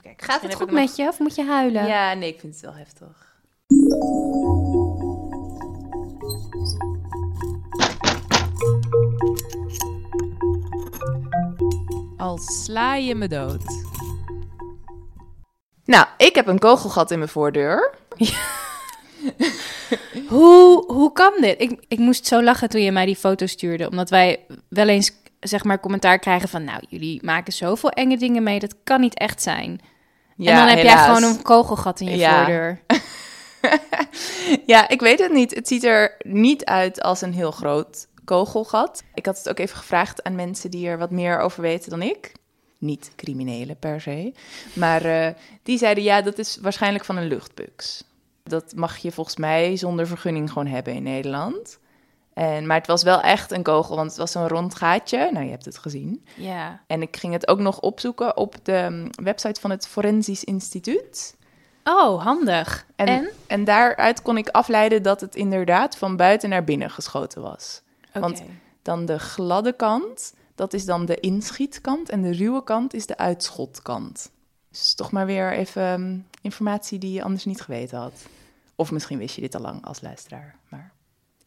Even kijken. Gaat het goed met je of moet je huilen? Ja, nee, ik vind het wel heftig. Al sla je me dood. Nou, ik heb een kogelgat in mijn voordeur. Hoe, hoe kan dit? Ik, ik moest zo lachen toen je mij die foto stuurde. Omdat wij wel eens zeg maar commentaar krijgen van... Nou, jullie maken zoveel enge dingen mee. Dat kan niet echt zijn. en dan heb jij gewoon een kogelgat in je Ja. voordeur. Ja, ik weet het niet. Het ziet er niet uit als een heel groot kogelgat. Ik had het ook even gevraagd aan mensen die er wat meer over weten dan ik. Niet criminelen per se. Maar eh, die zeiden ja, dat is waarschijnlijk van een luchtbugs. Dat mag je volgens mij zonder vergunning gewoon hebben in Nederland. En, maar het was wel echt een kogel, want het was zo'n rond gaatje. Nou, je hebt het gezien. Ja. En ik ging het ook nog opzoeken op de mm, website van het Forensisch Instituut. Oh, handig. En, En? en? daaruit kon ik afleiden dat het inderdaad van buiten naar binnen geschoten was. Want dan de gladde kant, dat is dan de inschietkant. En de ruwe kant is de uitschotkant. Dus toch maar weer even um, informatie die je anders niet geweten had. Of misschien wist je dit al lang als luisteraar. Maar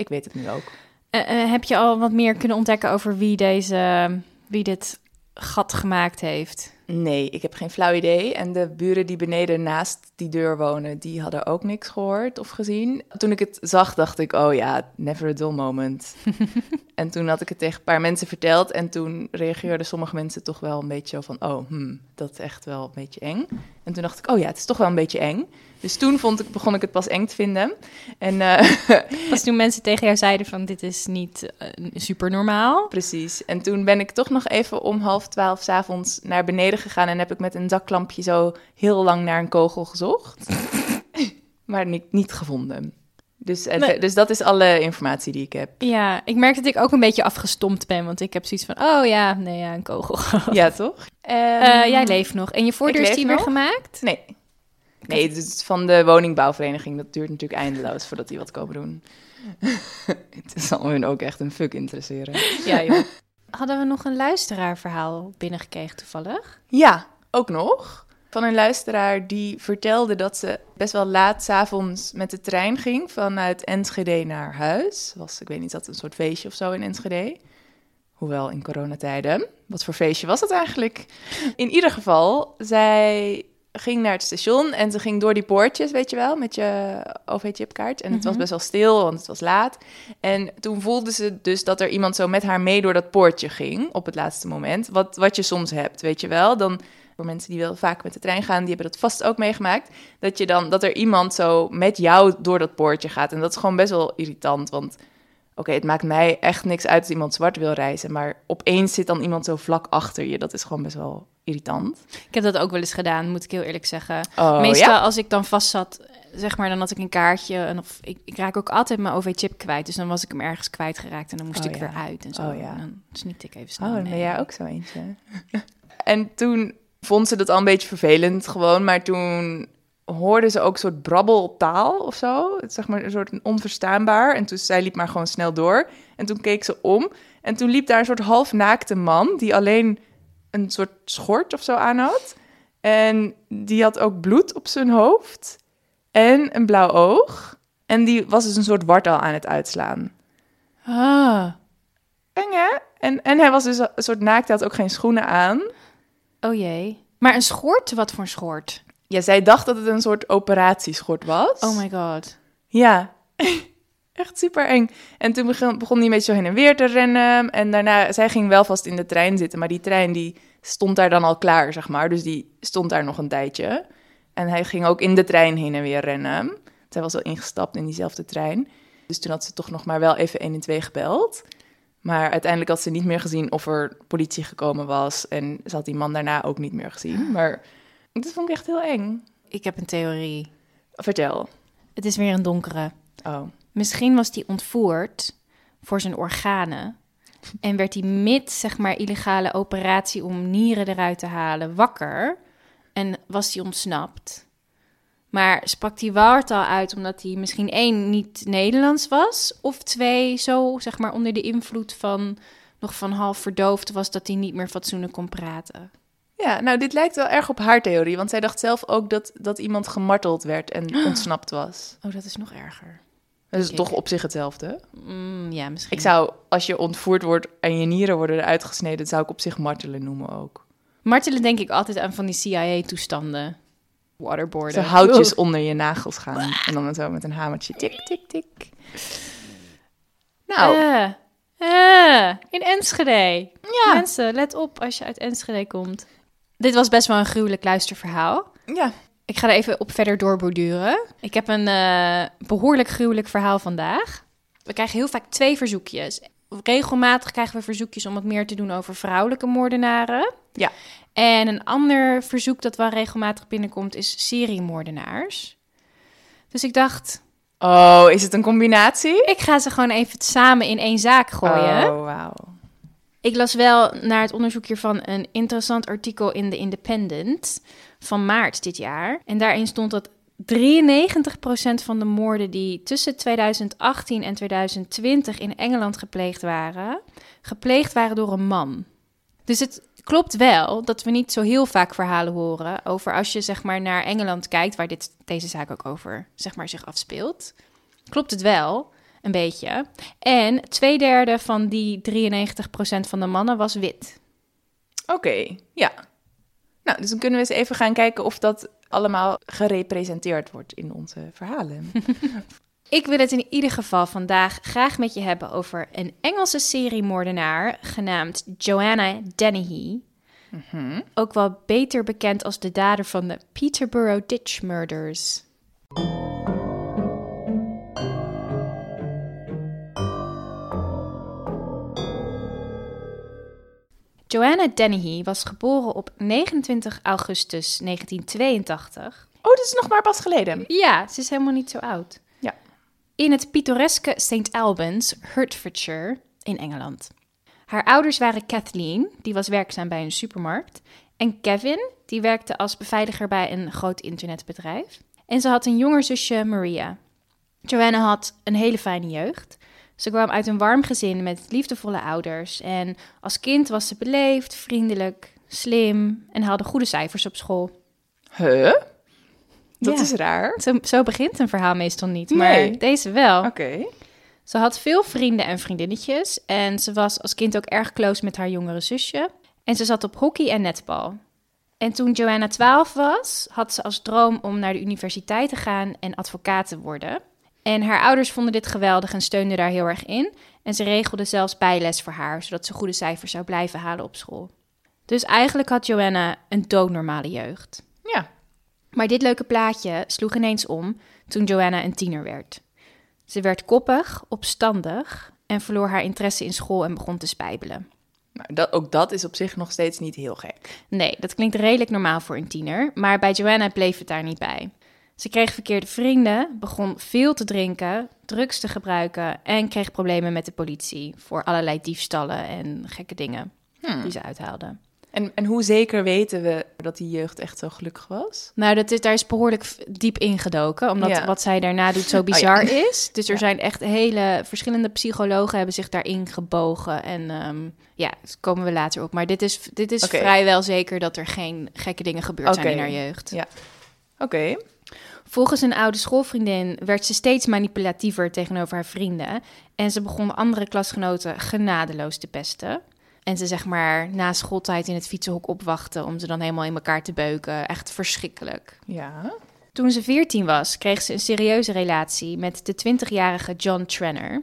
ik weet het nu ook. Eh, eh, heb je al wat meer kunnen ontdekken over wie, deze, wie dit gat gemaakt heeft? Nee, ik heb geen flauw idee. En de buren die beneden naast die deur wonen, die hadden ook niks gehoord of gezien. Toen ik het zag, dacht ik, oh ja, never a dull moment. en toen had ik het tegen een paar mensen verteld. En toen reageerden sommige mensen toch wel een beetje van, oh, hmm, dat is echt wel een beetje eng. En toen dacht ik, oh ja, het is toch wel een beetje eng. Dus toen vond ik, begon ik het pas eng te vinden. En uh, Was toen mensen tegen jou zeiden van, dit is niet uh, super normaal? Precies. En toen ben ik toch nog even om half twaalf s avonds naar beneden gegaan en heb ik met een daklampje zo heel lang naar een kogel gezocht. maar niet, niet gevonden. Dus, nee. dus dat is alle informatie die ik heb. Ja, ik merk dat ik ook een beetje afgestompt ben, want ik heb zoiets van, oh ja, nee, ja, een kogel. ja, toch? Um, uh, jij leeft nog. En je voordeur is die weer gemaakt? Nee. Nee, het is van de woningbouwvereniging. Dat duurt natuurlijk eindeloos voordat die wat komen doen. het zal hun ook echt een fuck interesseren. Ja, joh. Hadden we nog een luisteraarverhaal binnengekregen toevallig? Ja, ook nog. Van een luisteraar die vertelde dat ze best wel laat 's avonds met de trein ging vanuit Enschede naar huis. Was, ik weet niet, dat een soort feestje of zo in Enschede. Hoewel in coronatijden. Wat voor feestje was het eigenlijk? In ieder geval, zij ging naar het station en ze ging door die poortjes, weet je wel, met je OV-chipkaart. En het was best wel stil, want het was laat. En toen voelde ze dus dat er iemand zo met haar mee door dat poortje ging op het laatste moment. Wat, wat je soms hebt, weet je wel. Dan voor mensen die wel vaak met de trein gaan, die hebben dat vast ook meegemaakt. Dat je dan dat er iemand zo met jou door dat poortje gaat. En dat is gewoon best wel irritant, want oké, okay, het maakt mij echt niks uit als iemand zwart wil reizen, maar opeens zit dan iemand zo vlak achter je. Dat is gewoon best wel irritant. Ik heb dat ook wel eens gedaan, moet ik heel eerlijk zeggen. Oh, Meestal ja? als ik dan vast zat, zeg maar, dan had ik een kaartje. En of, ik, ik raak ook altijd mijn OV-chip kwijt. Dus dan was ik hem ergens kwijtgeraakt en dan moest Oh, ik ja. weer uit en zo. Oh, ja. En dan sneakte ik even snel Oh, dan ben jij ook zo eentje. en toen vond ze dat al een beetje vervelend gewoon, maar toen hoorde ze ook een soort brabbeltaal of zo. Het, zeg maar een soort onverstaanbaar. En toen zij liep maar gewoon snel door. En toen keek ze om. En toen liep daar een soort halfnaakte man die alleen een soort schort of zo aan had. En die had ook bloed op zijn hoofd. En een blauw oog. En die was dus een soort wartaal aan het uitslaan. Ah, Eng hè? En, en hij was dus een soort naakt, hij had ook geen schoenen aan. oh jee. Maar een schort? Wat voor een schort? Ja, zij dacht dat het een soort operatieschort was. Oh my god. Ja, echt super eng. En toen begon, begon hij een beetje zo heen en weer te rennen. En daarna, zij ging wel vast in de trein zitten, maar die trein die stond daar dan al klaar, zeg maar. Dus die stond daar nog een tijdje. En hij ging ook in de trein heen en weer rennen. Zij was al ingestapt in diezelfde trein. Dus toen had ze toch nog maar wel even 1 en 2 gebeld. Maar uiteindelijk had ze niet meer gezien of er politie gekomen was. En ze had die man daarna ook niet meer gezien. Maar dat vond ik echt heel eng. Ik heb een theorie. Vertel. Het is weer een donkere. Oh. Misschien was hij ontvoerd voor zijn organen. En werd hij mid, zeg maar, illegale operatie om nieren eruit te halen wakker. En was hij ontsnapt. Maar sprak hij Wartaal uit omdat hij misschien één, niet Nederlands was. Of twee, zo, zeg maar, onder de invloed van nog van half verdoofd was dat hij niet meer fatsoenlijk kon praten. Ja, nou, dit lijkt wel erg op haar theorie. Want zij dacht zelf ook dat, dat iemand gemarteld werd en ontsnapt was. Oh, dat is nog erger. Dat is toch op zich hetzelfde? Mm, ja, misschien. Ik zou, als je ontvoerd wordt en je nieren worden eruit gesneden, zou ik op zich martelen noemen ook. Martelen denk ik altijd aan van die CIA-toestanden. Waterboarden. Zo houtjes onder je nagels gaan. En dan zo met een hamertje. Tik, tik, tik. Nou, Eh, eh, in Enschede. ja. Mensen, let op als je uit Enschede komt. Dit was best wel een gruwelijk luisterverhaal. ja. Ik ga er even op verder doorborduren. Ik heb een eh, behoorlijk gruwelijk verhaal vandaag. We krijgen heel vaak twee verzoekjes. Regelmatig krijgen we verzoekjes om wat meer te doen over vrouwelijke moordenaren. Ja. En een ander verzoek dat wel regelmatig binnenkomt is seriemoordenaars. Dus ik dacht, Oh, is het een combinatie? ik ga ze gewoon even samen in één zaak gooien. Oh, wauw. Ik las wel naar het onderzoek hiervan een interessant artikel in The Independent van maart dit jaar. En daarin stond dat 93% van de moorden die tussen 2018 en 2020 in Engeland gepleegd waren, gepleegd waren door een man. Dus het klopt wel dat we niet zo heel vaak verhalen horen over als je zeg maar naar Engeland kijkt, waar dit, deze zaak ook over zeg maar, zich afspeelt. Klopt het wel, een beetje. En twee derde van die 93% van de mannen was wit. Oké, ja. Nou, dus dan kunnen we eens even gaan kijken of dat allemaal gerepresenteerd wordt in onze verhalen. Ik wil het in ieder geval vandaag graag met je hebben over een Engelse seriemoordenaar genaamd Joanna Dennehy. Ook wel beter bekend als de dader van de Peterborough Ditch Murders. Joanna Dennehy was geboren op 29 augustus 1982 Oh, dat is nog maar pas geleden. ja, ze is helemaal niet zo oud. Ja. In het pittoreske St. Albans, Hertfordshire, in Engeland. Haar ouders waren Kathleen, die was werkzaam bij een supermarkt, en Kevin, die werkte als beveiliger bij een groot internetbedrijf. En ze had een jonger zusje, Maria. Joanna had een hele fijne jeugd. Ze kwam uit een warm gezin met liefdevolle ouders. En als kind was ze beleefd, vriendelijk, slim en haalde goede cijfers op school. Huh? Dat Ja. is raar. Zo, zo begint een verhaal meestal niet, maar Nee. deze wel. Oké. Ze had veel vrienden en vriendinnetjes en ze was als kind ook erg close met haar jongere zusje. En ze zat op hockey en netbal. En toen Joanna 12 was, had ze als droom om naar de universiteit te gaan en advocaat te worden. En haar ouders vonden dit geweldig en steunden daar heel erg in. En ze regelden zelfs bijles voor haar, zodat ze goede cijfers zou blijven halen op school. Dus eigenlijk had Joanna een doodnormale jeugd. Ja. Maar dit leuke plaatje sloeg ineens om toen Joanna een tiener werd. Ze werd koppig, opstandig en verloor haar interesse in school en begon te spijbelen. Nou, dat, ook dat is op zich nog steeds niet heel gek. Nee, dat klinkt redelijk normaal voor een tiener, maar bij Joanna bleef het daar niet bij. Ze kreeg verkeerde vrienden, begon veel te drinken, drugs te gebruiken en kreeg problemen met de politie voor allerlei diefstallen en gekke dingen die ze uithaalde. En, en hoe zeker weten we dat die jeugd echt zo gelukkig was? Nou, dat is, daar is behoorlijk diep ingedoken, omdat Ja. wat zij daarna doet zo ja. bizar is. Dus er Ja. zijn echt hele verschillende psychologen hebben zich daarin gebogen. En ehm, ja, daar komen we later op. Maar dit is, dit is vrijwel zeker dat er geen gekke dingen gebeurd zijn in haar jeugd. Ja. Oké. Volgens een oude schoolvriendin werd ze steeds manipulatiever tegenover haar vrienden. En ze begon andere klasgenoten genadeloos te pesten. En ze zeg maar na schooltijd in het fietsenhok opwachten om ze dan helemaal in elkaar te beuken. Echt verschrikkelijk. Ja. Toen ze 14 was, kreeg ze een serieuze relatie met de 20-jarige John Trenner.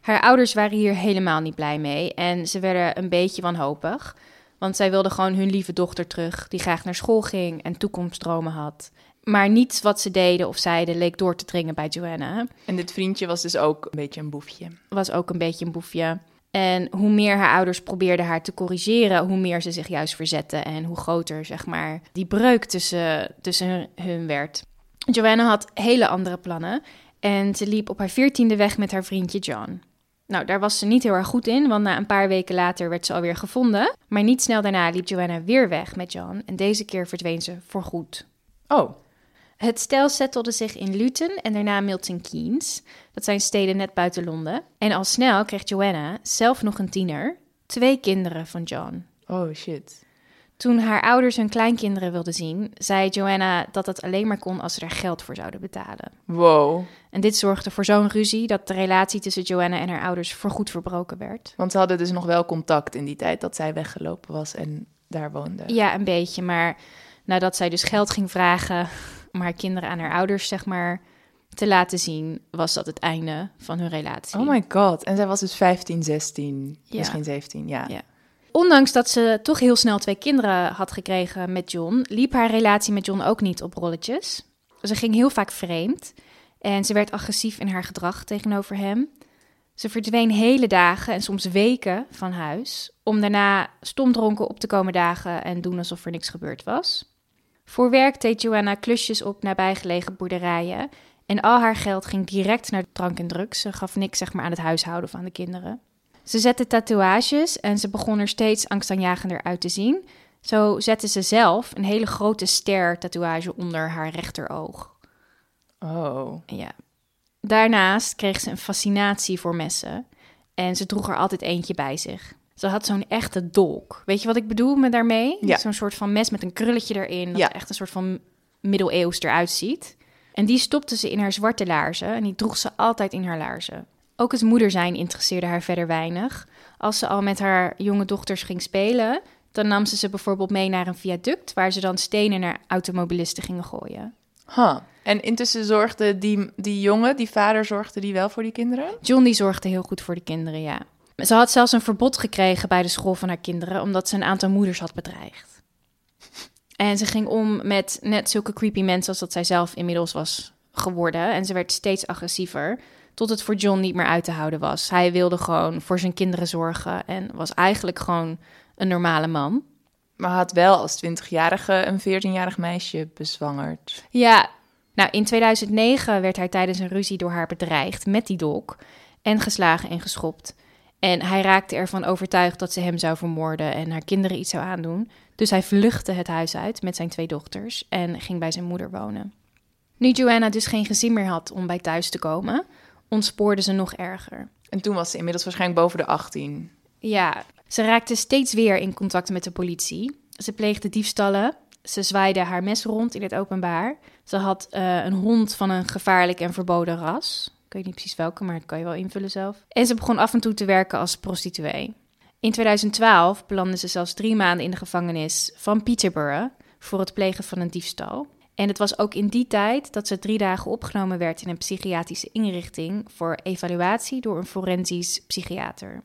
Haar ouders waren hier helemaal niet blij mee en ze werden een beetje wanhopig. Want zij wilden gewoon hun lieve dochter terug, die graag naar school ging en toekomstdromen had. Maar niets wat ze deden of zeiden leek door te dringen bij Joanna. En dit vriendje was dus ook een beetje een boefje. Was ook een beetje een boefje. En hoe meer haar ouders probeerden haar te corrigeren, hoe meer ze zich juist verzette. En hoe groter, zeg maar, die breuk tussen, tussen hun, hun werd. Joanna had hele andere plannen. En ze liep op haar veertiende weg met haar vriendje John. Nou, daar was ze niet heel erg goed in, want na een paar weken later werd ze alweer gevonden. Maar niet snel daarna liep Joanna weer weg met John. En deze keer verdween ze voorgoed. Oh, Het stel settelde zich in Luton en daarna Milton Keynes. Dat zijn steden net buiten Londen. En al snel kreeg Joanna, zelf nog een tiener, twee kinderen van John. oh shit. Toen haar ouders hun kleinkinderen wilden zien, zei Joanna dat dat alleen maar kon als ze er geld voor zouden betalen. Wow. En dit zorgde voor zo'n ruzie dat de relatie tussen Joanna en haar ouders voorgoed verbroken werd. Want ze hadden dus nog wel contact in die tijd dat zij weggelopen was en daar woonde. Ja, een beetje, maar nadat zij dus geld ging vragen om haar kinderen aan haar ouders, zeg maar, te laten zien, was dat het einde van hun relatie. Oh my god. En zij was dus 15, 16, Ja. misschien 17. Ja. Ja. Ondanks dat ze toch heel snel twee kinderen had gekregen met John, liep haar relatie met John ook niet op rolletjes. Ze ging heel vaak vreemd en ze werd agressief in haar gedrag tegenover hem. Ze verdween hele dagen en soms weken van huis, om daarna stomdronken op te komen dagen en doen alsof er niks gebeurd was. Voor werk deed Joanna klusjes op nabijgelegen boerderijen en al haar geld ging direct naar drank en drugs. Ze gaf niks zeg maar, aan het huishouden van de kinderen. Ze zette tatoeages en ze begon er steeds angstaanjagender uit te zien. Zo zette ze zelf een hele grote ster tatoeage onder haar rechteroog. Oh. Ja. Daarnaast kreeg ze een fascinatie voor messen en ze droeg er altijd eentje bij zich. Ze had zo'n echte dolk. Weet je wat ik bedoel met daarmee? Ja. Zo'n soort van mes met een krulletje erin, dat Ja. echt een soort van middeleeuws eruit ziet. En die stopte ze in haar zwarte laarzen en die droeg ze altijd in haar laarzen. Ook het moeder zijn interesseerde haar verder weinig. Als ze al met haar jonge dochters ging spelen, dan nam ze ze bijvoorbeeld mee naar een viaduct waar ze dan stenen naar automobilisten gingen gooien. Huh. En intussen zorgde die, die jongen, die vader, zorgde die wel voor die kinderen? John die zorgde heel goed voor de kinderen, ja. Ze had zelfs een verbod gekregen bij de school van haar kinderen, omdat ze een aantal moeders had bedreigd. En ze ging om met net zulke creepy mensen als dat zij zelf inmiddels was geworden. En ze werd steeds agressiever, tot het voor John niet meer uit te houden was. Hij wilde gewoon voor zijn kinderen zorgen en was eigenlijk gewoon een normale man. Maar had wel als 20-jarige een 14-jarig meisje bezwangerd. Ja, nou in 2009 werd hij tijdens een ruzie door haar bedreigd met die dolk en geslagen en geschopt. En hij raakte ervan overtuigd dat ze hem zou vermoorden en haar kinderen iets zou aandoen. Dus hij vluchtte het huis uit met zijn twee dochters en ging bij zijn moeder wonen. Nu Joanna dus geen gezin meer had om bij thuis te komen, ontspoorde ze nog erger. En toen was ze inmiddels waarschijnlijk boven de 18. Ja, ze raakte steeds weer in contact met de politie. Ze pleegde diefstallen. Ze zwaaide haar mes rond in het openbaar. Ze had eh, een hond van een gevaarlijk en verboden ras. Ik weet niet precies welke, maar dat kan je wel invullen zelf. En ze begon af en toe te werken als prostituee. In 2012 belandde ze zelfs drie maanden in de gevangenis van Peterborough voor het plegen van een diefstal. En het was ook in die tijd dat ze drie dagen opgenomen werd in een psychiatrische inrichting voor evaluatie door een forensisch psychiater.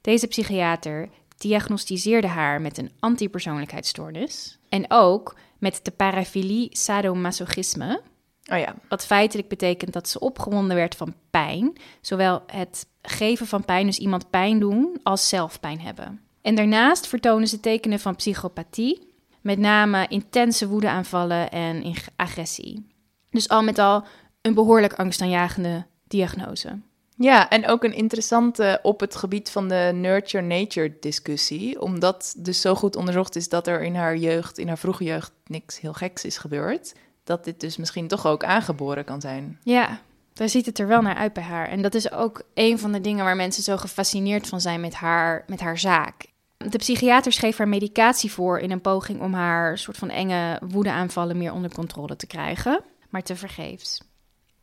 Deze psychiater diagnosticeerde haar met een antipersoonlijkheidsstoornis en ook met de parafilie sadomasochisme, Oh ja. wat feitelijk betekent dat ze opgewonden werd van pijn, zowel het geven van pijn, dus iemand pijn doen, als zelf pijn hebben. En daarnaast vertonen ze tekenen van psychopathie, met name intense woedeaanvallen en agressie. Dus al met al een behoorlijk angstaanjagende diagnose. Ja, en ook een interessante op het gebied van de nurture-nature discussie. Omdat dus zo goed onderzocht is dat er in haar jeugd, in haar vroege jeugd, niks heel geks is gebeurd. Dat dit dus misschien toch ook aangeboren kan zijn. Ja, daar ziet het er wel naar uit bij haar. En dat is ook een van de dingen waar mensen zo gefascineerd van zijn met haar, met haar zaak. De psychiater schreef haar medicatie voor in een poging om haar soort van enge woedeaanvallen meer onder controle te krijgen, maar tevergeefs.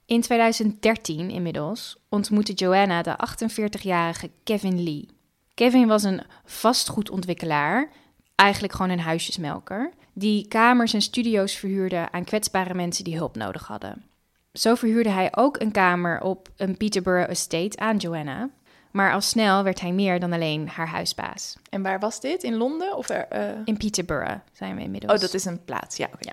In 2013 inmiddels ontmoette Joanna de 48-jarige Kevin Lee. Kevin was een vastgoedontwikkelaar, eigenlijk gewoon een huisjesmelker, die kamers en studio's verhuurde aan kwetsbare mensen die hulp nodig hadden. Zo verhuurde hij ook een kamer op een Peterborough estate aan Joanna. Maar al snel werd hij meer dan alleen haar huisbaas. En waar was dit? In Londen? Of er, eh, In Peterborough zijn we inmiddels. Oh, dat is een plaats. Ja, oké.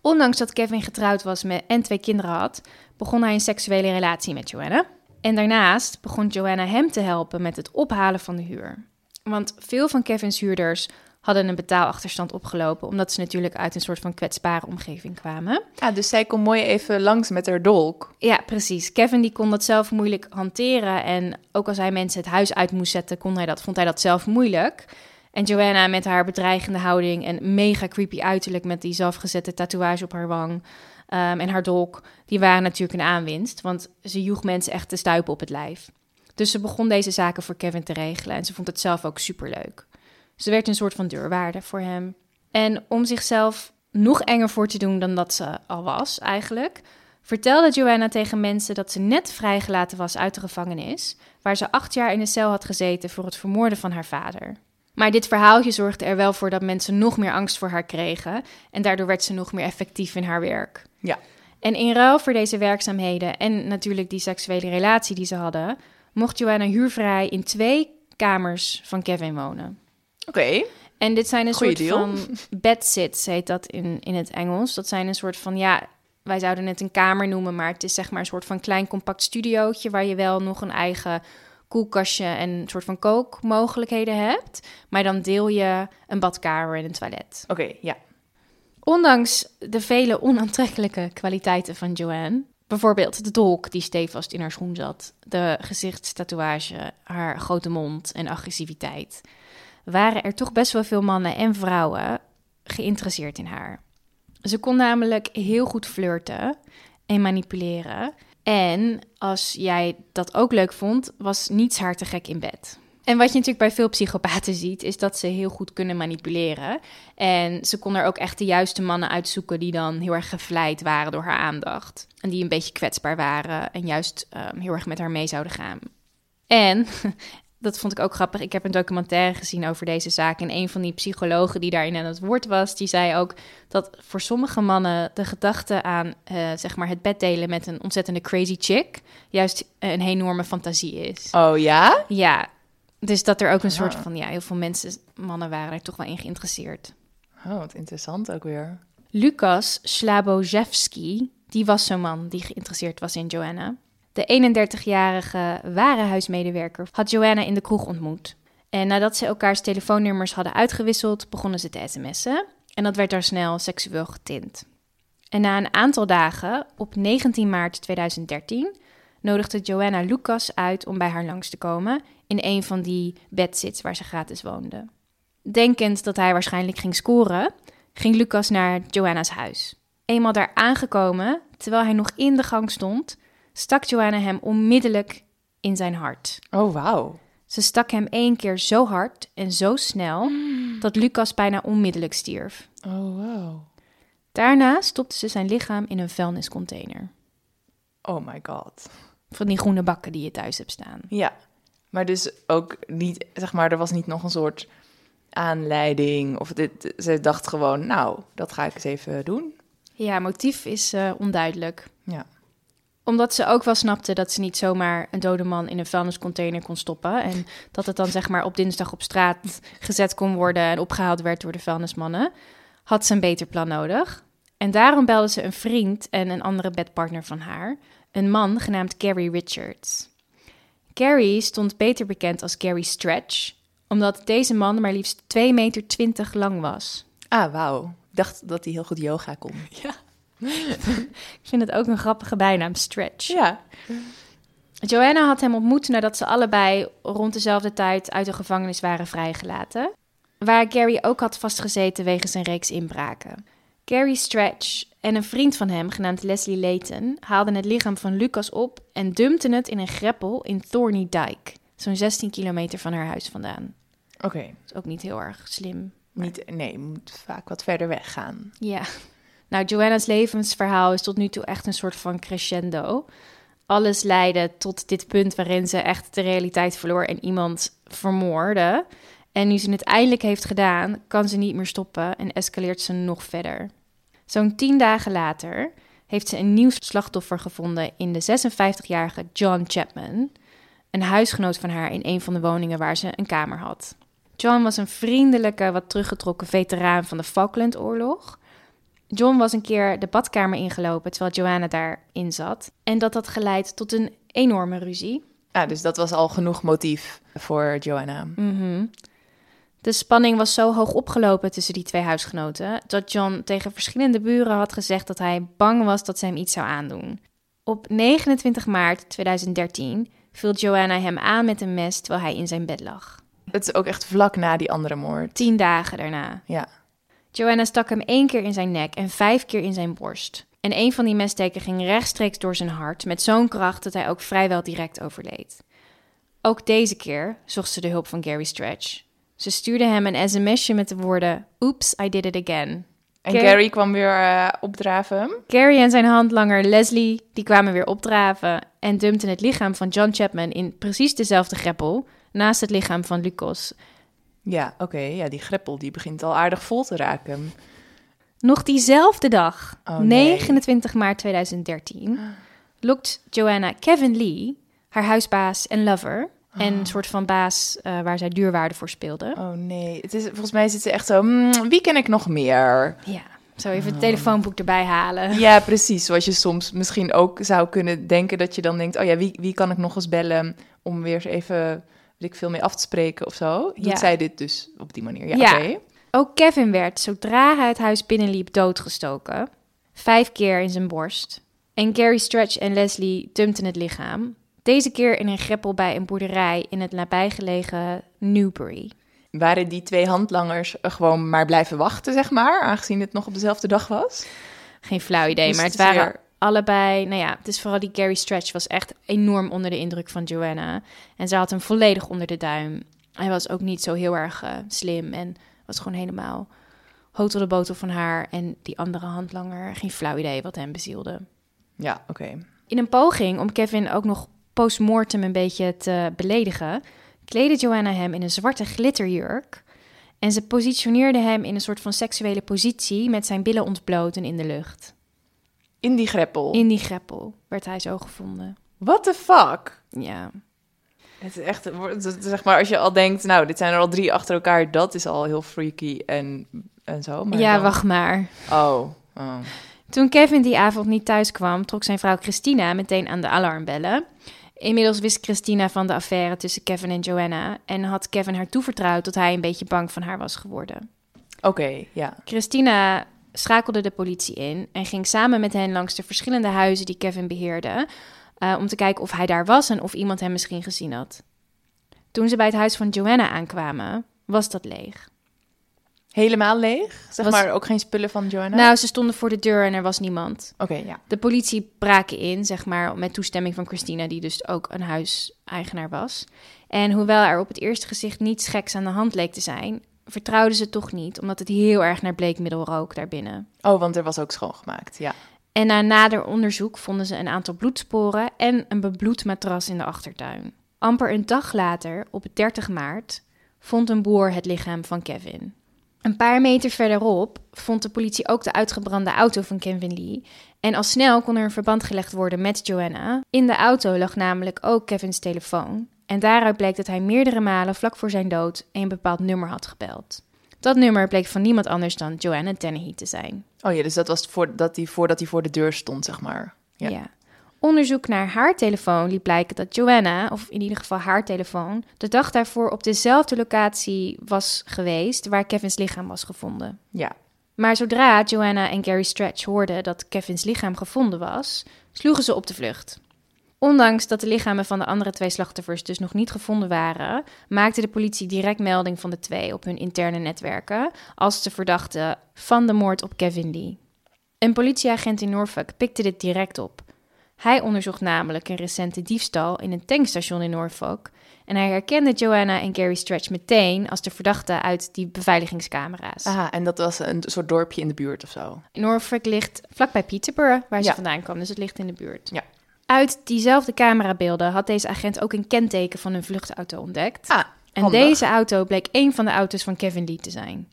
Ondanks dat Kevin getrouwd was met en twee kinderen had, begon hij een seksuele relatie met Joanna. En daarnaast begon Joanna hem te helpen met het ophalen van de huur. Want veel van Kevin's huurders hadden een betaalachterstand opgelopen, omdat ze natuurlijk uit een soort van kwetsbare omgeving kwamen. Ah, dus zij kon mooi even langs met haar dolk. Ja, precies. Kevin die kon dat zelf moeilijk hanteren. En ook als hij mensen het huis uit moest zetten, kon hij dat, vond hij dat zelf moeilijk. En Joanna met haar bedreigende houding en mega creepy uiterlijk met die zelfgezette tatoeage op haar wang ehm, en haar dolk, die waren natuurlijk een aanwinst, want ze joeg mensen echt te stuipen op het lijf. Dus ze begon deze zaken voor Kevin te regelen en ze vond het zelf ook superleuk. Ze werd een soort van deurwaarde voor hem. En om zichzelf nog enger voor te doen dan dat ze al was, eigenlijk, vertelde Joanna tegen mensen dat ze net vrijgelaten was uit de gevangenis, waar ze acht jaar in de cel had gezeten voor het vermoorden van haar vader. Maar dit verhaaltje zorgde er wel voor dat mensen nog meer angst voor haar kregen en daardoor werd ze nog meer effectief in haar werk. Ja. En in ruil voor deze werkzaamheden en natuurlijk die seksuele relatie die ze hadden, mocht Joanna huurvrij in twee kamers van Kevin wonen. Oké. En dit zijn een Goeie soort deal. van bedsits, heet dat in, in het Engels. Dat zijn een soort van, ja, wij zouden het een kamer noemen, maar het is zeg maar een soort van klein compact studiootje waar je wel nog een eigen koelkastje en een soort van kookmogelijkheden hebt. Maar dan deel je een badkamer en een toilet. Oké, ja. Ondanks de vele onaantrekkelijke kwaliteiten van Joanne, bijvoorbeeld de dolk die stevast in haar schoen zat, de gezichtstatoeage, haar grote mond en agressiviteit, waren er toch best wel veel mannen en vrouwen geïnteresseerd in haar. Ze kon namelijk heel goed flirten en manipuleren. En als jij dat ook leuk vond, was niets haar te gek in bed. En wat je natuurlijk bij veel psychopaten ziet, is dat ze heel goed kunnen manipuleren. En ze kon er ook echt de juiste mannen uitzoeken die dan heel erg gevleid waren door haar aandacht. En die een beetje kwetsbaar waren en juist ehm, heel erg met haar mee zouden gaan. En, dat vond ik ook grappig, ik heb een documentaire gezien over deze zaak. En een van die psychologen die daarin aan het woord was, die zei ook dat voor sommige mannen de gedachte aan eh, zeg maar het bed delen met een ontzettende crazy chick juist een enorme fantasie is. Oh ja? Ja, dus dat er ook een soort Ah. van, ja, heel veel mensen, mannen waren er toch wel in geïnteresseerd. Oh, wat interessant ook weer. Lukas Slabojewski, die was zo'n man die geïnteresseerd was in Joanna. De 31-jarige ware huismedewerker had Joanna in de kroeg ontmoet. En nadat ze elkaars telefoonnummers hadden uitgewisseld, begonnen ze te sms'en. En dat werd daar snel seksueel getint. En na een aantal dagen, op 19 maart 2013, nodigde Joanna Lucas uit om bij haar langs te komen in een van die bedsits waar ze gratis woonde. Denkend dat hij waarschijnlijk ging scoren, ging Lucas naar Joanna's huis. Eenmaal daar aangekomen, terwijl hij nog in de gang stond, stak Joanna hem onmiddellijk in zijn hart. Oh, wauw. Ze stak hem één keer zo hard en zo snel dat Lucas bijna onmiddellijk stierf. Oh, wow. Daarna stopte ze zijn lichaam in een vuilniscontainer. Oh my god. Van die groene bakken die je thuis hebt staan. Ja. Maar dus ook niet, zeg maar, er was niet nog een soort aanleiding. Of dit, ze dacht gewoon, nou, dat ga ik eens even doen. Ja, motief is eh, onduidelijk. Ja. Omdat ze ook wel snapte dat ze niet zomaar een dode man in een vuilniscontainer kon stoppen. En dat het dan zeg maar op dinsdag op straat gezet kon worden en opgehaald werd door de vuilnismannen. Had ze een beter plan nodig. En daarom belde ze een vriend en een andere bedpartner van haar. Een man genaamd Gary Richards. Gary stond beter bekend als Gary Stretch. Omdat deze man maar liefst 2,20 meter lang was. Ah, wauw. Ik dacht dat hij heel goed yoga kon. Ik vind het ook een grappige bijnaam, Stretch. Ja. Joanna had hem ontmoet nadat ze allebei rond dezelfde tijd uit de gevangenis waren vrijgelaten. Waar Gary ook had vastgezeten wegens een reeks inbraken. Gary Stretch en een vriend van hem, genaamd Leslie Layton, haalden het lichaam van Lucas op en dumpten het in een greppel in Thorny Dike, zo'n 16 kilometer van haar huis vandaan. Oké. Dat is ook niet heel erg slim. Niet, nee, je moet vaak wat verder weggaan. Ja. Nou, Joanna's levensverhaal is tot nu toe echt een soort van crescendo. Alles leidde tot dit punt waarin ze echt de realiteit verloor en iemand vermoordde. En nu ze het eindelijk heeft gedaan, kan ze niet meer stoppen en escaleert ze nog verder. Zo'n tien dagen later heeft ze een nieuw slachtoffer gevonden in de 56-jarige John Chapman, een huisgenoot van haar in een van de woningen waar ze een kamer had. John was een vriendelijke, wat teruggetrokken veteraan van de Falklandoorlog. John was een keer de badkamer ingelopen terwijl Joanna daarin zat. En dat had geleid tot een enorme ruzie. Ah, dus dat was al genoeg motief voor Joanna. Mhm. De spanning was zo hoog opgelopen tussen die twee huisgenoten dat John tegen verschillende buren had gezegd dat hij bang was dat ze hem iets zou aandoen. Op 29 maart 2013 viel Joanna hem aan met een mes terwijl hij in zijn bed lag. Het is ook echt vlak na die andere moord. Tien dagen daarna. Ja. Joanna stak hem één keer in zijn nek en vijf keer in zijn borst. En een van die messteken ging rechtstreeks door zijn hart met zo'n kracht dat hij ook vrijwel direct overleed. Ook deze keer zocht ze de hulp van Gary Stretch. Ze stuurde hem een sms'je met de woorden... Oops, I did it again. En Car- Gary kwam weer eh, opdraven. Gary en zijn handlanger Leslie die kwamen weer opdraven... en dumpten het lichaam van John Chapman in precies dezelfde greppel... naast het lichaam van Lucas. Ja, oké. Ja, die greppel die begint al aardig vol te raken. Nog diezelfde dag, Oh, nee. 29 maart 2013... lokt Joanna Kevin Lee, haar huisbaas en lover... en een soort van baas eh, waar zij duurwaarde voor speelde... Oh nee, het is, volgens mij zit ze echt zo... "Hmm, wie ken ik nog meer? Ja, zo even het telefoonboek erbij halen. Ja, precies. Zoals je soms misschien ook zou kunnen denken dat je dan denkt... oh ja, wie, wie kan ik nog eens bellen om weer eens even... weet ik veel mee af te spreken of zo. Doet Ja. zij dit dus op die manier? Ja. Ook Kevin werd, zodra hij het huis binnenliep, doodgestoken. Vijf keer in zijn borst. En Gary Stretch en Leslie dumpten het lichaam. Deze keer in een greppel bij een boerderij in het nabijgelegen Newbury. Waren die twee handlangers gewoon maar blijven wachten, zeg maar? Aangezien het nog op dezelfde dag was? Geen flauw idee, Dus maar het waren weer- allebei... Nou ja, het is vooral die Gary Stretch was echt enorm onder de indruk van Joanna. En ze had hem volledig onder de duim. Hij was ook niet zo heel erg eh, slim en was gewoon helemaal hotel de botel van haar. En die andere handlanger, geen flauw idee wat hem bezielde. Ja, oké. In een poging om Kevin ook nog postmortem een beetje te beledigen, kleedde Joanna hem in een zwarte glitterjurk. En ze positioneerde hem in een soort van seksuele positie met zijn billen ontbloot en in de lucht. In die greppel. In die greppel werd hij zo gevonden. What the fuck? Ja. Het is echt, zeg maar, als je al denkt, nou, dit zijn er al drie achter elkaar, dat is al heel freaky en, en zo. Maar ja, dan- wacht maar. Oh, oh. Toen Kevin die avond niet thuis kwam, trok zijn vrouw Christina meteen aan de alarmbellen. Inmiddels wist Christina van de affaire tussen Kevin en Joanna en had Kevin haar toevertrouwd dat hij een beetje bang van haar was geworden. Oké, ja. Christina schakelde de politie in en ging samen met hen langs de verschillende huizen die Kevin beheerde, eh, om te kijken of hij daar was en of iemand hem misschien gezien had. Toen ze bij het huis van Joanna aankwamen, was dat leeg. Helemaal leeg? Zeg Was- maar ook geen spullen van Joanna? Nou, ze stonden voor de deur en er was niemand. Oké, ja. De politie braken in, zeg maar, met toestemming van Christina, die dus ook een huiseigenaar was. En hoewel er op het eerste gezicht niets geks aan de hand leek te zijn, vertrouwden ze toch niet, omdat het heel erg naar bleekmiddel rook daarbinnen. Oh, want er was ook schoongemaakt, ja. En na nader onderzoek vonden ze een aantal bloedsporen en een bebloed matras in de achtertuin. Amper een dag later, op 30 maart, vond een boer het lichaam van Kevin. Een paar meter verderop vond de politie ook de uitgebrande auto van Kevin Lee. En al snel kon er een verband gelegd worden met Joanna. In de auto lag namelijk ook Kevins telefoon. En daaruit bleek dat hij meerdere malen vlak voor zijn dood een bepaald nummer had gebeld. Dat nummer bleek van niemand anders dan Joanna Dennehy te zijn. Oh ja, dus dat was voor, dat hij, voordat hij voor de deur stond, zeg maar. Ja. Ja. Onderzoek naar haar telefoon liet blijken dat Joanna, of in ieder geval haar telefoon, de dag daarvoor op dezelfde locatie was geweest waar Kevins lichaam was gevonden. Ja. Maar zodra Joanna en Gary Stretch hoorden dat Kevins lichaam gevonden was, sloegen ze op de vlucht. Ondanks dat de lichamen van de andere twee slachtoffers dus nog niet gevonden waren, maakte de politie direct melding van de twee op hun interne netwerken als de verdachte van de moord op Kevin Lee. Een politieagent in Norfolk pikte dit direct op. Hij onderzocht namelijk een recente diefstal in een tankstation in Norfolk en hij herkende Joanna en Gary Stretch meteen als de verdachte uit die beveiligingscamera's. Aha, en dat was een soort dorpje in de buurt of zo. Norfolk ligt vlakbij Peterborough, waar ze Ja. vandaan kwam, dus het ligt in de buurt. Ja. Uit diezelfde camerabeelden had deze agent ook een kenteken van een vluchtauto ontdekt. Ah, en handig. deze auto bleek een van de auto's van Kevin Lee te zijn.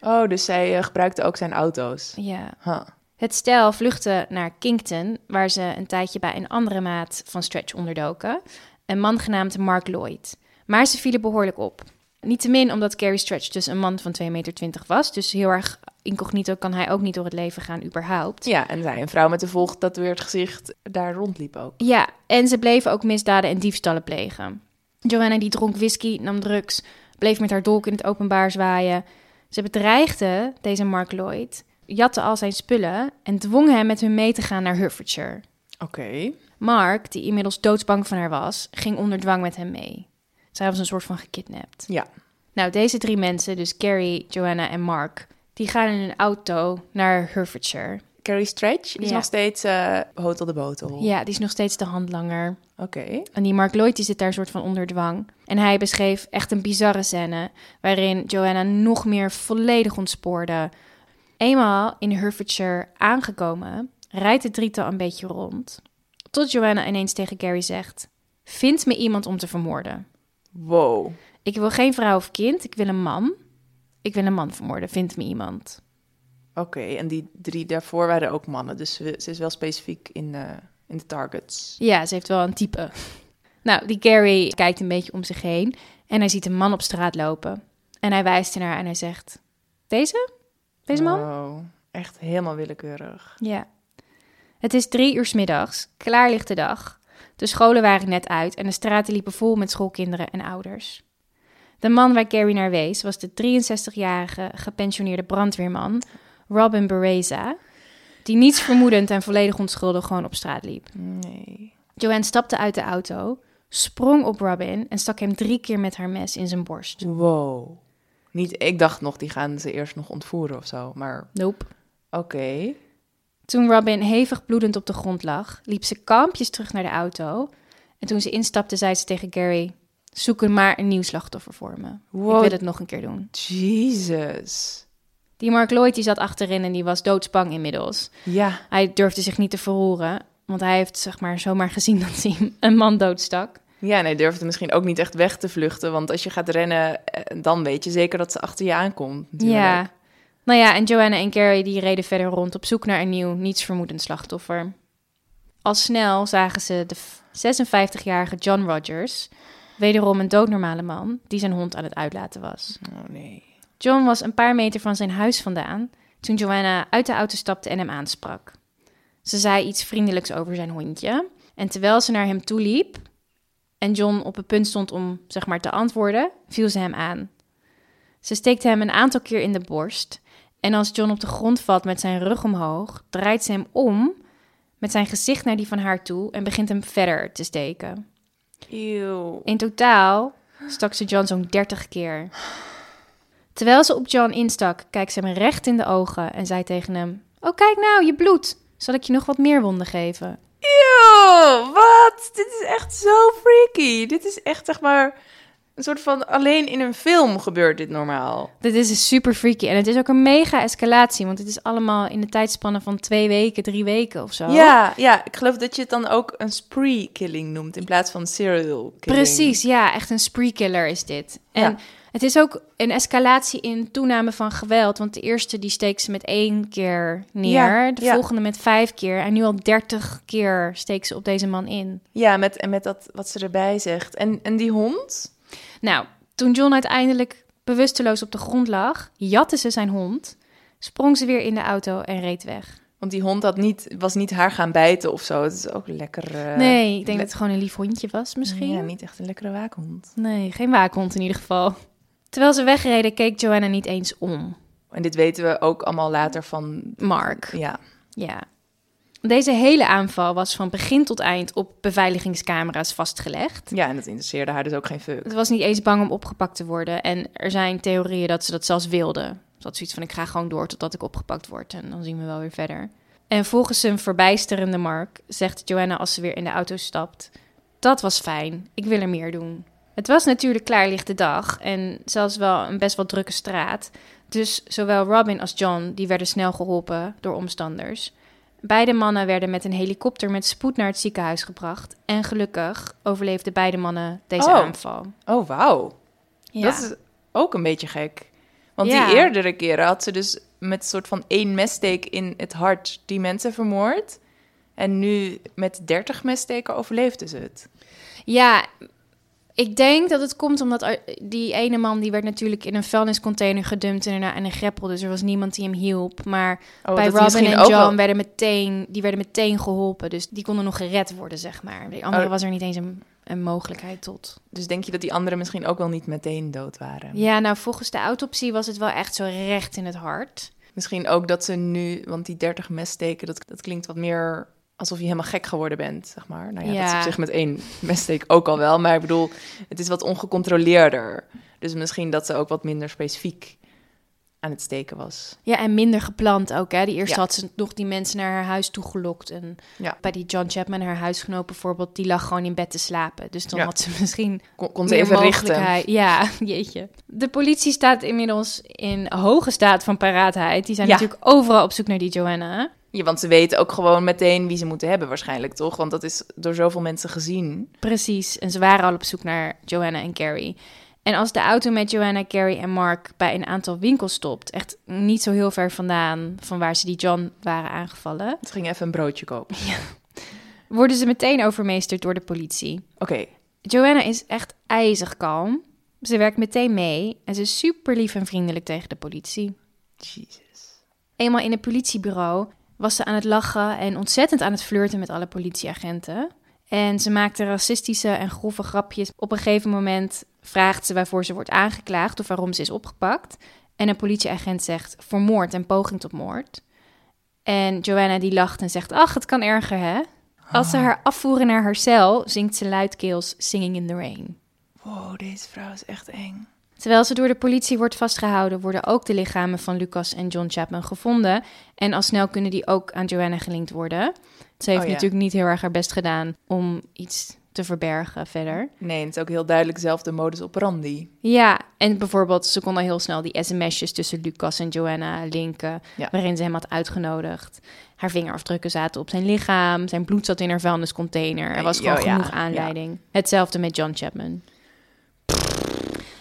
Oh, dus zij eh, gebruikte ook zijn auto's. Ja. Huh. Het stel vluchtte naar Kingston, waar ze een tijdje bij een andere maat van Stretch onderdoken. Een man genaamd Mark Lloyd. Maar ze vielen behoorlijk op. Niettemin omdat Gary Stretch dus een man van 2,20 meter was. Dus heel erg incognito kan hij ook niet door het leven gaan überhaupt. Ja, en zij, een vrouw met een volgetatoeëerd gezicht, daar rondliep ook. Ja, en ze bleven ook misdaden en diefstallen plegen. Joanna die dronk whisky, nam drugs, bleef met haar dolk in het openbaar zwaaien. Ze bedreigde deze Mark Lloyd, jatte al zijn spullen en dwong hem met hun mee te gaan naar Hertfordshire. Oké. Mark, die inmiddels doodsbang van haar was, ging onder dwang met hem mee. Zij was een soort van gekidnapt. Ja. Nou, deze drie mensen, dus Carrie, Joanna en Mark, die gaan in een auto naar Hertfordshire. Carrie Stretch is Ja. nog steeds eh Hotel de Botel. Ja, die is nog steeds de handlanger. Oké. En die Mark Lloyd die zit daar soort van onder dwang. En hij beschreef echt een bizarre scène... waarin Joanna nog meer volledig ontspoorde. Eenmaal in Herefordshire aangekomen... rijdt het drietal een beetje rond. Tot Joanna ineens tegen Gary zegt... Vind me iemand om te vermoorden. Wow. Ik wil geen vrouw of kind, ik wil een man. Ik wil een man vermoorden, vind me iemand. Oké, en die drie daarvoor waren ook mannen. Dus ze, ze is wel specifiek in, eh, in de targets. Ja, ze heeft wel een type. Nou, die Gary kijkt een beetje om zich heen en hij ziet een man op straat lopen. En hij wijst ernaar en hij zegt: Deze? Wow. Echt helemaal willekeurig. Ja. Het is drie uur 's middags, klaarlichte dag. De scholen waren net uit en de straten liepen vol met schoolkinderen en ouders. De man waar Gary naar wees was de 63-jarige gepensioneerde brandweerman Robin Bereza, die niets vermoedend en volledig onschuldig gewoon op straat liep. Nee. Joanne stapte uit de auto, sprong op Robin en stak hem drie keer met haar mes in zijn borst. Wow. Niet, ik dacht nog, die gaan ze eerst nog ontvoeren of zo. Maar Nope. oké. Toen Robin hevig bloedend op de grond lag, liep ze kalmpjes terug naar de auto. En toen ze instapte, zei ze tegen Gary: Zoek er maar een nieuw slachtoffer voor me. Ik wil het nog een keer doen. Jesus. Die Mark Lloyd die zat achterin en die was doodsbang inmiddels. Ja. Hij durfde zich niet te verroeren, want hij heeft zeg maar zomaar gezien dat hij een man doodstak. Ja, en hij durfde misschien ook niet echt weg te vluchten. Want als je gaat rennen, eh, dan weet je zeker dat ze achter je aankomt. natuurlijk. Ja. Nou ja, en Joanna en Gary die reden verder rond op zoek naar een nieuw, nietsvermoedend slachtoffer. Al snel zagen ze de f- 56-jarige John Rogers, wederom een doodnormale man, die zijn hond aan het uitlaten was. Oh nee. John was een paar meter van zijn huis vandaan toen Joanna uit de auto stapte en hem aansprak. Ze zei iets vriendelijks over zijn hondje en terwijl ze naar hem toe liep en John op het punt stond om zeg maar te antwoorden, viel ze hem aan. Ze steekte hem een aantal keer in de borst en als John op de grond valt met zijn rug omhoog, draait ze hem om met zijn gezicht naar die van haar toe en begint hem verder te steken. In totaal stak ze John zo'n 30 keer. Terwijl ze op John instak, kijkt ze hem recht in de ogen en zei tegen hem: Oh, kijk nou, je bloed. Zal ik je nog wat meer wonden geven? Eeuw, wat? Dit is echt zo freaky. Dit is echt, zeg maar, een soort van... Alleen in een film gebeurt dit normaal. Dit is super freaky en het is ook een mega escalatie, want het is allemaal in de tijdspannen van twee weken, drie weken of zo. Ja, ja, ik geloof dat je het dan ook een spree killing noemt in plaats van serial killing. Precies, ja, echt een spree killer is dit. En Ja. Het is ook een escalatie in toename van geweld, want de eerste die steekt ze met één keer neer, Ja, de ja. volgende met vijf keer en nu al dertig keer steekt ze op deze man in. Ja, met, en met dat wat ze erbij zegt. En, en die hond? Nou, toen John uiteindelijk bewusteloos op de grond lag, jatte ze zijn hond, sprong ze weer in de auto en reed weg. Want die hond had niet, was niet haar gaan bijten of zo. Het is ook lekker... eh, nee, ik denk le- dat het gewoon een lief hondje was misschien. Ja, niet echt een lekkere waakhond. Nee, geen waakhond in ieder geval. Terwijl ze wegreden, keek Joanna niet eens om. En dit weten we ook allemaal later van... Mark. Ja, Ja. Deze hele aanval was van begin tot eind op beveiligingscamera's vastgelegd. ja, en dat interesseerde haar dus ook geen fuck. Het was niet eens bang om opgepakt te worden. En er zijn theorieën dat ze dat zelfs wilde. Ze had zoiets van, ik ga gewoon door totdat ik opgepakt word. En dan zien we wel weer verder. En volgens een verbijsterende Mark zegt Joanna als ze weer in de auto stapt... Dat was fijn, ik wil er meer doen. Het was natuurlijk klaarlichte dag en zelfs wel een best wel drukke straat. Dus zowel Robin als John die werden snel geholpen door omstanders. Beide mannen werden met een helikopter met spoed naar het ziekenhuis gebracht. En gelukkig overleefden beide mannen deze Oh. aanval. Oh, wauw. Ja. Dat is ook een beetje gek. Want Ja. die eerdere keren had ze dus met een soort van één messteek in het hart die mensen vermoord. En nu met 30 messteken overleefde ze het. Ja, ik denk dat het komt omdat die ene man die werd natuurlijk in een vuilniscontainer gedumpt en daarna in een greppel, dus er was niemand die hem hielp. Maar Oh, bij Robin en John wel- werden meteen, die werden meteen geholpen, dus die konden nog gered worden, zeg maar. De andere Oh. was er niet eens een, een mogelijkheid tot. Dus denk je dat die anderen misschien ook wel niet meteen dood waren? Ja, nou volgens de autopsie was het wel echt zo recht in het hart. Misschien ook dat ze nu, want die 30 messteken, dat, dat klinkt wat meer alsof je helemaal gek geworden bent, zeg maar. Nou ja, dat is op zich met één messteek ook al wel, maar ik bedoel, het is wat ongecontroleerder. Dus misschien dat ze ook wat minder specifiek aan het steken was. Ja, en minder gepland ook. Hè. Die eerst Ja. had ze nog die mensen naar haar huis toegelokt. En Ja. bij die John Chapman, haar huisgenoot bijvoorbeeld, die lag gewoon in bed te slapen. Dus dan Ja. had ze misschien Kon, kon ze even richten. Ja, jeetje. De politie staat inmiddels in hoge staat van paraatheid. Die zijn natuurlijk overal op zoek naar die Joanna. Ja, want ze weten ook gewoon meteen wie ze moeten hebben waarschijnlijk, toch? Want dat is door zoveel mensen gezien. Precies. En ze waren al op zoek naar Joanna en Carrie. En als de auto met Joanna, Carrie en Mark bij een aantal winkels stopt, echt niet zo heel ver vandaan van waar ze die John waren aangevallen, Ze gingen even een broodje kopen. worden ze meteen overmeesterd door de politie. Oké, Joanna is echt ijzig kalm. Ze werkt meteen mee en ze is super lief en vriendelijk tegen de politie. Jezus. Eenmaal in het politiebureau was ze aan het lachen en ontzettend aan het flirten met alle politieagenten. En ze maakte racistische en grove grapjes. Op een gegeven moment vraagt ze waarvoor ze wordt aangeklaagd of waarom ze is opgepakt. En een politieagent zegt voor moord en poging tot moord. En Joanna die lacht en zegt, ach, het kan erger hè. Als ze haar afvoeren naar haar cel, zingt ze luidkeels Singing in the Rain. Wow, deze vrouw is echt eng. Terwijl ze door de politie wordt vastgehouden, worden ook de lichamen van Lucas en John Chapman gevonden. En al snel kunnen die ook aan Joanna gelinkt worden. Ze heeft Oh ja. natuurlijk niet heel erg haar best gedaan om iets te verbergen verder. Nee, het is ook heel duidelijk zelf de modus operandi. Ja, en bijvoorbeeld, ze kon al heel snel die sms'jes tussen Lucas en Joanna linken, Ja. waarin ze hem had uitgenodigd. Haar vingerafdrukken zaten op zijn lichaam, zijn bloed zat in haar vuilniscontainer. Er was Oh, gewoon ja, genoeg aanleiding. Hetzelfde met John Chapman.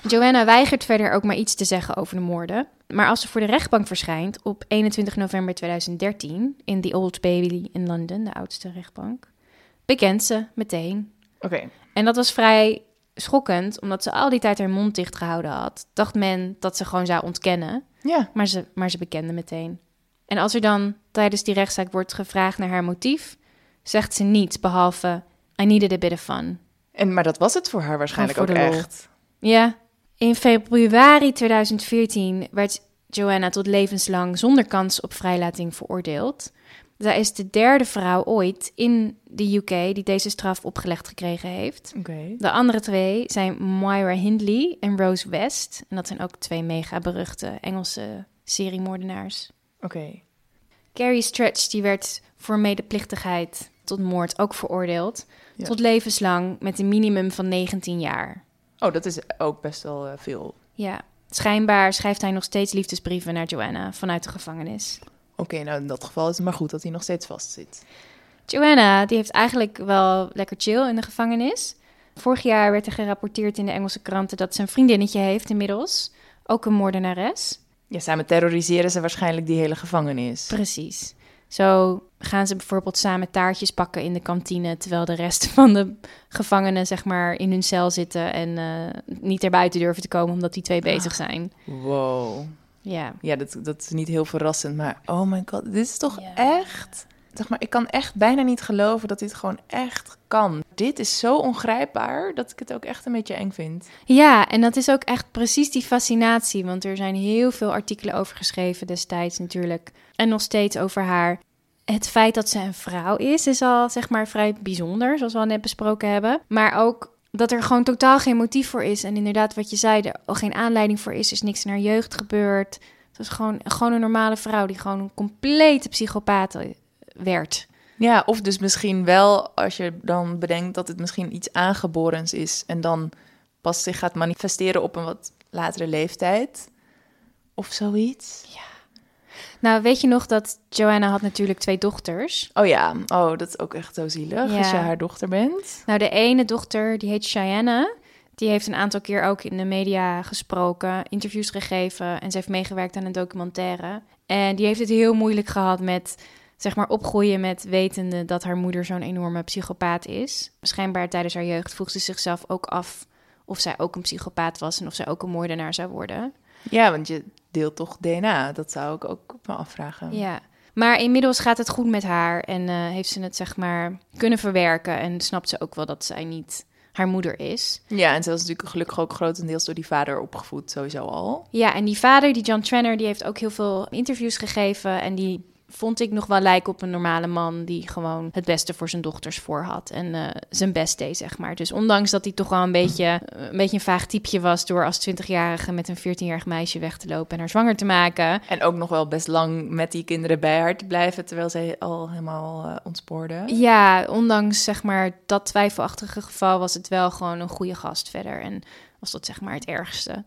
Joanna weigert verder ook maar iets te zeggen over de moorden. Maar als ze voor de rechtbank verschijnt op 21 november 2013 in The Old Bailey in Londen, de oudste rechtbank, bekent ze meteen Oké, en dat was vrij schokkend, omdat ze al die tijd haar mond dicht gehouden had. Dacht men dat ze gewoon zou ontkennen, ja. maar ze, maar ze bekende meteen. En als er dan tijdens die rechtszaak wordt gevraagd naar haar motief, zegt ze niets behalve I needed a bit of fun. En, maar dat was het voor haar waarschijnlijk ook echt. Ja, in februari 2014 werd Joanna tot levenslang zonder kans op vrijlating veroordeeld. Zij is de derde vrouw ooit in de UK die deze straf opgelegd gekregen heeft. De andere twee zijn Moira Hindley en Rose West. En dat zijn ook twee mega beruchte Engelse seriemoordenaars. Oké. Carrie Stretch die werd voor medeplichtigheid tot moord ook veroordeeld. Ja. Tot levenslang met een minimum van 19 jaar. Oh, dat is ook best wel eh, veel. Ja, schijnbaar schrijft hij nog steeds liefdesbrieven naar Joanna vanuit de gevangenis. Oké, nou in dat geval is het maar goed dat hij nog steeds vastzit. Joanna die heeft eigenlijk wel lekker chill in de gevangenis. Vorig jaar werd er gerapporteerd in de Engelse kranten dat ze een vriendinnetje heeft inmiddels. Ook een moordenares. Ja, samen terroriseren ze waarschijnlijk die hele gevangenis. Precies. Zo gaan ze bijvoorbeeld samen taartjes bakken in de kantine, terwijl de rest van de gevangenen zeg maar in hun cel zitten en eh, niet er buiten durven te komen omdat die twee bezig zijn. Wow. Ja. Ja, dat, dat is niet heel verrassend, maar oh my god, dit is toch Ja. echt... Zeg maar, ik kan echt bijna niet geloven dat dit gewoon echt kan. Dit is zo ongrijpbaar dat ik het ook echt een beetje eng vind. Ja, en dat is ook echt precies die fascinatie, want er zijn heel veel artikelen over geschreven destijds natuurlijk en nog steeds over haar. Het feit dat ze een vrouw is, is al zeg maar vrij bijzonder, zoals we al net besproken hebben. Maar ook dat er gewoon totaal geen motief voor is. En inderdaad, wat je zei, er al geen aanleiding voor is. Er is niks in haar jeugd gebeurd. Het was gewoon, gewoon een normale vrouw die gewoon een complete psychopaat werd. Ja, of dus misschien wel als je dan bedenkt dat het misschien iets aangeborens is en dan pas zich gaat manifesteren op een wat latere leeftijd. Of zoiets. Nou, weet je nog dat Joanna had natuurlijk twee dochters. Oh ja, oh, dat is ook echt zo zielig Ja. als je haar dochter bent. Nou, de ene dochter, die heet Cheyenne. Die heeft een aantal keer ook in de media gesproken, interviews gegeven en ze heeft meegewerkt aan een documentaire. En die heeft het heel moeilijk gehad met, zeg maar, opgroeien met wetende dat haar moeder zo'n enorme psychopaat is. Schijnbaar tijdens haar jeugd vroeg ze zichzelf ook af of zij ook een psychopaat was en of zij ook een moordenaar zou worden. Ja, want je deelt toch DNA. Dat zou ik ook me afvragen. Ja. Maar inmiddels gaat het goed met haar en eh, heeft ze het, zeg maar, kunnen verwerken en snapt ze ook wel dat zij niet haar moeder is. Ja, en ze was natuurlijk gelukkig ook grotendeels door die vader opgevoed, sowieso al. Ja, en die vader, die John Trenner, die heeft ook heel veel interviews gegeven. En die vond ik nog wel lijken op een normale man die gewoon het beste voor zijn dochters voor had en eh, zijn best deed, zeg maar. Dus ondanks dat hij toch wel een beetje, een beetje een vaag typeje was door als 20-jarige met een 14-jarig meisje weg te lopen en haar zwanger te maken. En ook nog wel best lang met die kinderen bij haar te blijven, terwijl zij al helemaal ontspoorde. Ja, ondanks zeg maar dat twijfelachtige geval was het wel gewoon een goede gast verder. En was dat zeg maar het ergste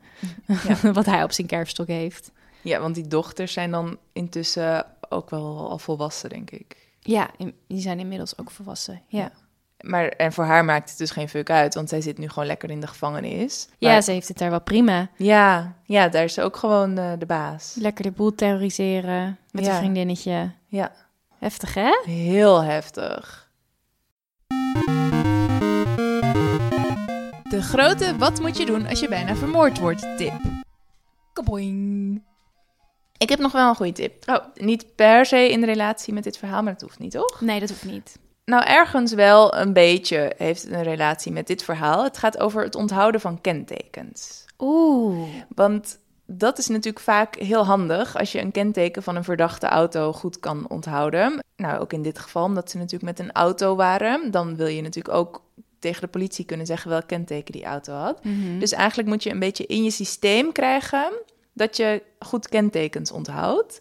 wat hij op zijn kerfstok heeft. Ja, want die dochters zijn dan intussen ook wel al volwassen, denk ik. Ja, in- die zijn inmiddels ook volwassen. Ja, ja. Maar en voor haar maakt het dus geen fuck uit, want zij zit nu gewoon lekker in de gevangenis. Maar- ze heeft het daar wel prima. ja, ja, daar is ze ook gewoon eh, de baas. Lekker de boel terroriseren met Ja. een vriendinnetje. Ja, Heftig, hè? heel heftig. De grote wat moet je doen als je bijna vermoord wordt tip. Kaboing. Ik heb nog wel een goede tip. Oh, niet per se in relatie met dit verhaal, maar dat hoeft niet, toch? Nee, dat hoeft niet. Nou, ergens wel een beetje heeft het een relatie met dit verhaal. Het gaat over het onthouden van kentekens. Oeh. Want dat is natuurlijk vaak heel handig als je een kenteken van een verdachte auto goed kan onthouden. Nou, ook in dit geval, omdat ze natuurlijk met een auto waren. Dan wil je natuurlijk ook tegen de politie kunnen zeggen welk kenteken die auto had. Mhm. Dus eigenlijk moet je een beetje in je systeem krijgen dat je goed kentekens onthoudt.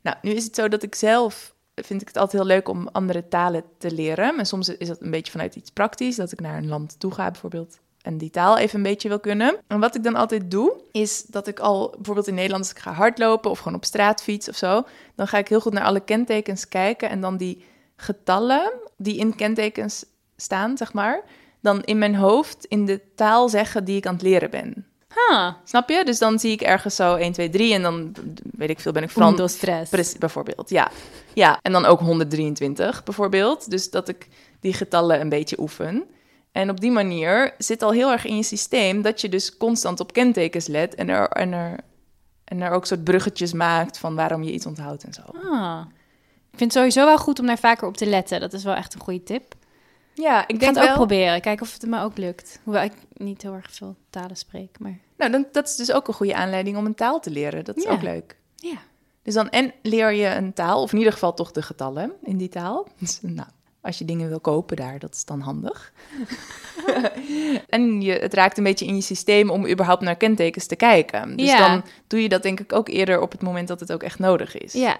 Nou, nu is het zo dat ik zelf vind ik het altijd heel leuk om andere talen te leren. En soms is dat een beetje vanuit iets praktisch, dat ik naar een land toe ga bijvoorbeeld en die taal even een beetje wil kunnen. En wat ik dan altijd doe, is dat ik al bijvoorbeeld in Nederland als ik ga hardlopen of gewoon op straat fiets of zo, dan ga ik heel goed naar alle kentekens kijken en dan die getallen die in kentekens staan, zeg maar, dan in mijn hoofd in de taal zeggen die ik aan het leren ben. Huh. Snap je? Dus dan zie ik ergens zo 1, 2, 3 en dan weet ik veel, ben ik Frans. Undo stress. Precies, bijvoorbeeld, ja. Ja, en dan ook 123 bijvoorbeeld. Dus dat ik die getallen een beetje oefen. En op die manier zit al heel erg in je systeem dat je dus constant op kentekens let en er, en er, en er ook soort bruggetjes maakt van waarom je iets onthoudt en zo. Ah. Ik vind het sowieso wel goed om daar vaker op te letten. Dat is wel echt een goede tip. Ja, ik Ik ga het ook wel... proberen. Kijken of het me ook lukt. Hoewel ik niet heel erg veel talen spreek. Maar Nou, dan, dat is dus ook een goede aanleiding om een taal te leren. Dat is Ja. ook leuk. ja. Dus dan en leer je een taal, of in ieder geval toch de getallen in die taal. Dus, nou, als je dingen wil kopen daar, dat is dan handig. en je, het raakt een beetje in je systeem om überhaupt naar kentekens te kijken. Dus Ja. dan doe je dat denk ik ook eerder op het moment dat het ook echt nodig is. Ja.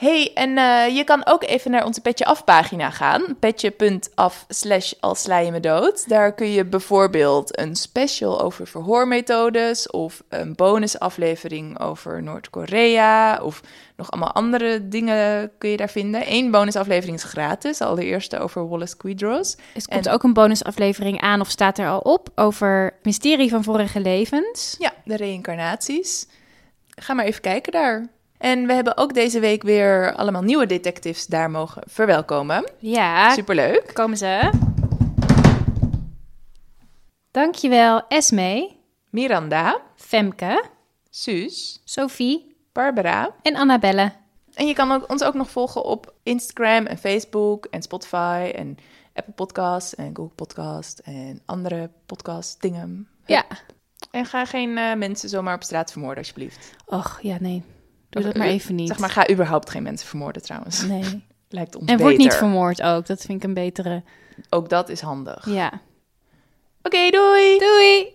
Hey, en eh, je kan ook even naar onze Petje Af pagina gaan. Petje.af slash als sla je me dood. Daar kun je bijvoorbeeld een special over verhoormethodes... of een bonusaflevering over Noord-Korea... of nog allemaal andere dingen kun je daar vinden. Eén bonusaflevering is gratis, allereerste over Wallace Quidros. Er komt En- ook een bonusaflevering aan, of staat er al op, over mysterie van vorige levens. Ja, de reïncarnaties. Ga maar even kijken daar. En we hebben ook deze week weer allemaal nieuwe detectives daar mogen verwelkomen. Ja, Superleuk. komen ze. Dankjewel, Esme, Miranda, Femke, Suus, Sophie Barbara. en Annabelle. En je kan ook, ons ook nog volgen op Instagram en Facebook en Spotify en Apple Podcasts en Google Podcast en andere podcast dingen. Ja. En ga geen eh, mensen zomaar op straat vermoorden, alsjeblieft. Och, ja, nee. Doe dat maar eh, even niet. Zeg maar, ga überhaupt geen mensen vermoorden trouwens. Nee. Lijkt ons En beter. word niet vermoord ook. Dat vind ik een betere. Ook dat is handig. Ja. Oké, doei! Doei!